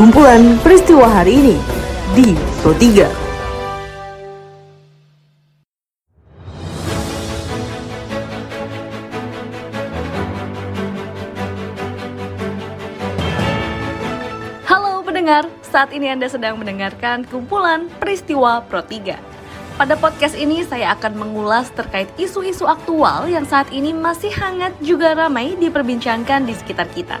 kumpulan peristiwa hari ini di Pro 3. pendengar, saat ini Anda sedang mendengarkan kumpulan peristiwa Pro 3. Pada podcast ini saya akan mengulas terkait isu-isu aktual yang saat ini masih hangat juga ramai diperbincangkan di sekitar kita.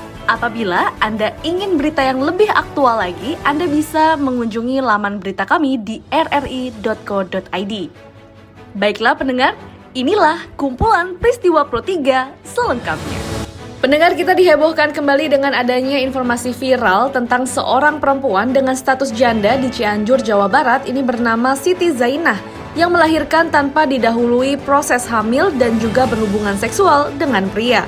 Apabila Anda ingin berita yang lebih aktual lagi, Anda bisa mengunjungi laman berita kami di rri.co.id. Baiklah pendengar, inilah kumpulan peristiwa Pro 3 selengkapnya. Pendengar kita dihebohkan kembali dengan adanya informasi viral tentang seorang perempuan dengan status janda di Cianjur, Jawa Barat ini bernama Siti Zainah yang melahirkan tanpa didahului proses hamil dan juga berhubungan seksual dengan pria.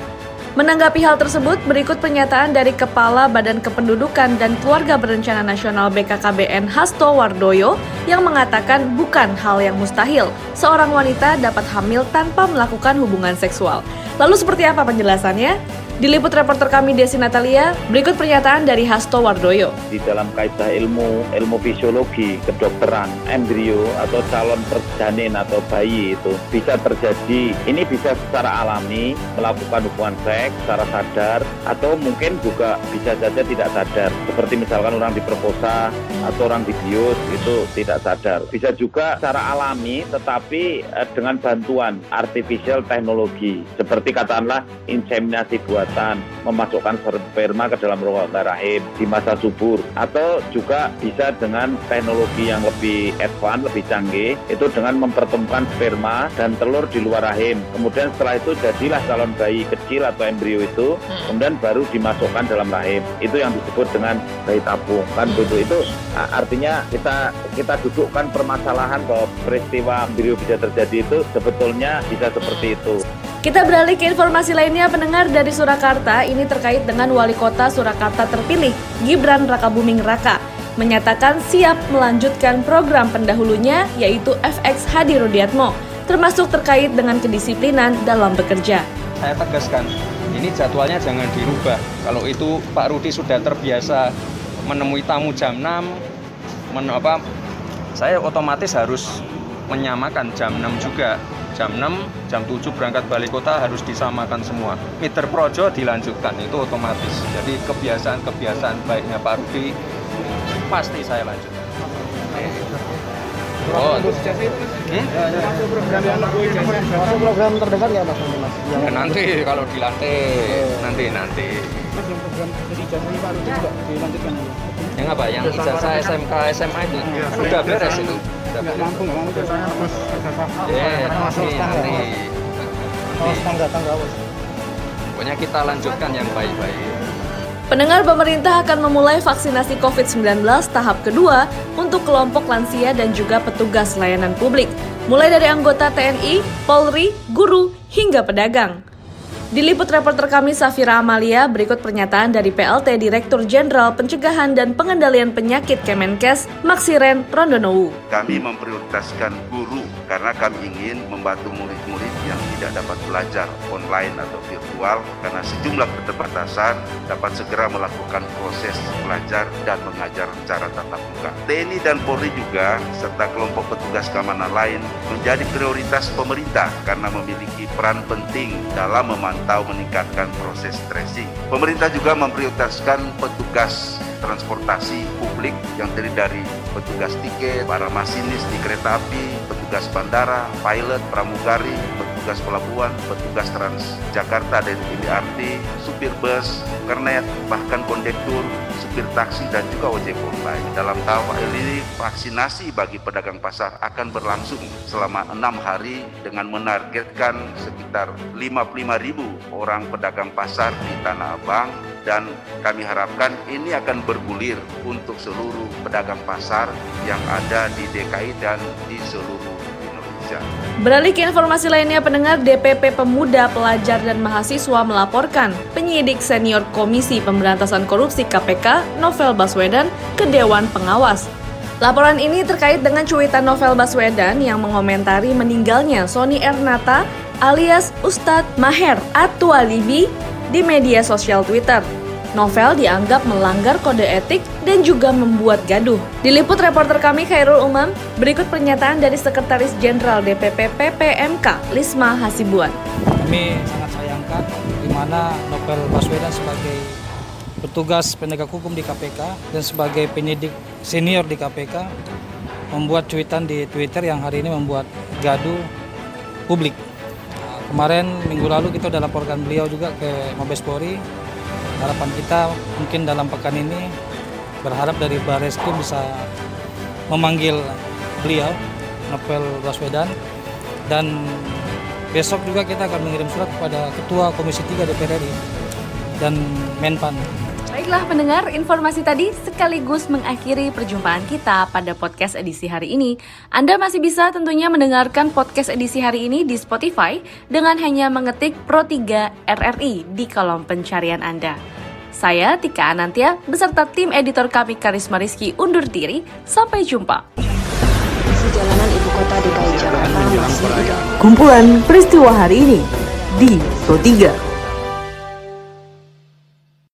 Menanggapi hal tersebut, berikut pernyataan dari Kepala Badan Kependudukan dan Keluarga Berencana Nasional BKKBN Hasto Wardoyo yang mengatakan bukan hal yang mustahil seorang wanita dapat hamil tanpa melakukan hubungan seksual. Lalu seperti apa penjelasannya? Diliput reporter kami Desi Natalia, berikut pernyataan dari Hasto Wardoyo. Di dalam kaidah ilmu, ilmu fisiologi, kedokteran, embrio atau calon perjanin atau bayi itu bisa terjadi. Ini bisa secara alami melakukan hubungan seks secara sadar atau mungkin juga bisa saja tidak sadar. Seperti misalkan orang diperkosa atau orang dibius itu tidak sadar. Bisa juga secara alami tetapi eh, dengan bantuan artificial teknologi seperti katakanlah inseminasi buat buatan memasukkan sperma ke dalam rongga rahim di masa subur atau juga bisa dengan teknologi yang lebih advance, lebih canggih itu dengan mempertemukan sperma dan telur di luar rahim. Kemudian setelah itu jadilah calon bayi kecil atau embrio itu hmm. kemudian baru dimasukkan dalam rahim. Itu yang disebut dengan bayi tabung. Kan begitu itu artinya kita kita dudukkan permasalahan bahwa peristiwa embrio bisa terjadi itu sebetulnya bisa seperti itu. Kita beralih ke informasi lainnya pendengar dari Surakarta ini terkait dengan wali kota Surakarta terpilih Gibran Rakabuming Raka menyatakan siap melanjutkan program pendahulunya yaitu FX Hadi Rudiatmo termasuk terkait dengan kedisiplinan dalam bekerja. Saya tegaskan, ini jadwalnya jangan dirubah. Kalau itu Pak Rudi sudah terbiasa menemui tamu jam 6, men apa, saya otomatis harus menyamakan jam 6 juga jam 6, jam 7 berangkat balik kota harus disamakan semua. Meter projo dilanjutkan, itu otomatis. Jadi kebiasaan-kebiasaan baiknya Pak Rudi pasti saya lanjutkan. Oh, hmm? program terdekat ya mas? mas? Ya, nanti kalau dilantik, nanti nanti. Mas yang program jadi ijazah Pak Rudi juga dilanjutkan? Yang apa? Yang ijazah SMK SMA itu sudah beres itu nggak mampu nggak mampu biasanya ya masuk oh tangga tangga pokoknya kita lanjutkan yang baik-baik. Pendengar pemerintah akan memulai vaksinasi COVID-19 tahap kedua untuk kelompok lansia dan juga petugas layanan publik, mulai dari anggota TNI, Polri, guru, hingga pedagang. Diliput reporter kami Safira Amalia, berikut pernyataan dari PLT Direktur Jenderal Pencegahan dan Pengendalian Penyakit Kemenkes, Maksiren Rondonowu. Kami memprioritaskan guru karena kami ingin membantu yang tidak dapat belajar online atau virtual karena sejumlah keterbatasan dapat segera melakukan proses belajar dan mengajar secara tatap muka. TNI dan Polri juga serta kelompok petugas keamanan lain menjadi prioritas pemerintah karena memiliki peran penting dalam memantau meningkatkan proses tracing. Pemerintah juga memprioritaskan petugas transportasi publik yang terdiri dari petugas tiket, para masinis di kereta api, petugas bandara, pilot, pramugari, petugas pelabuhan, petugas Transjakarta dan MRT, supir bus, kernet, bahkan kondektur, supir taksi dan juga ojek online. Dalam tahap ini vaksinasi bagi pedagang pasar akan berlangsung selama enam hari dengan menargetkan sekitar 55 ribu orang pedagang pasar di Tanah Abang dan kami harapkan ini akan bergulir untuk seluruh pedagang pasar yang ada di DKI dan di seluruh Beralih ke informasi lainnya, pendengar DPP Pemuda, Pelajar, dan Mahasiswa melaporkan penyidik senior Komisi Pemberantasan Korupsi KPK, Novel Baswedan, ke Dewan Pengawas. Laporan ini terkait dengan cuitan Novel Baswedan yang mengomentari meninggalnya Sony Ernata alias Ustadz Maher Atualibi di media sosial Twitter. Novel dianggap melanggar kode etik dan juga membuat gaduh. Diliput reporter kami Khairul Umam, berikut pernyataan dari Sekretaris Jenderal DPP PPMK, Lisma Hasibuan. Kami sangat sayangkan di mana Novel Baswedan sebagai petugas penegak hukum di KPK dan sebagai penyidik senior di KPK membuat cuitan di Twitter yang hari ini membuat gaduh publik. Kemarin minggu lalu kita sudah laporkan beliau juga ke Mabes Polri harapan kita mungkin dalam pekan ini berharap dari Barreskrim bisa memanggil beliau Novel Baswedan dan besok juga kita akan mengirim surat kepada Ketua Komisi 3 DPR RI dan Menpan. Baiklah pendengar, informasi tadi sekaligus mengakhiri perjumpaan kita pada podcast edisi hari ini. Anda masih bisa tentunya mendengarkan podcast edisi hari ini di Spotify dengan hanya mengetik Pro 3 RRI di kolom pencarian Anda. Saya Tika Anantia beserta tim editor kami Karisma Rizky undur diri. Sampai jumpa. Jalanan ibu kota DKI Jakarta masih Kumpulan peristiwa hari ini di Pro 3.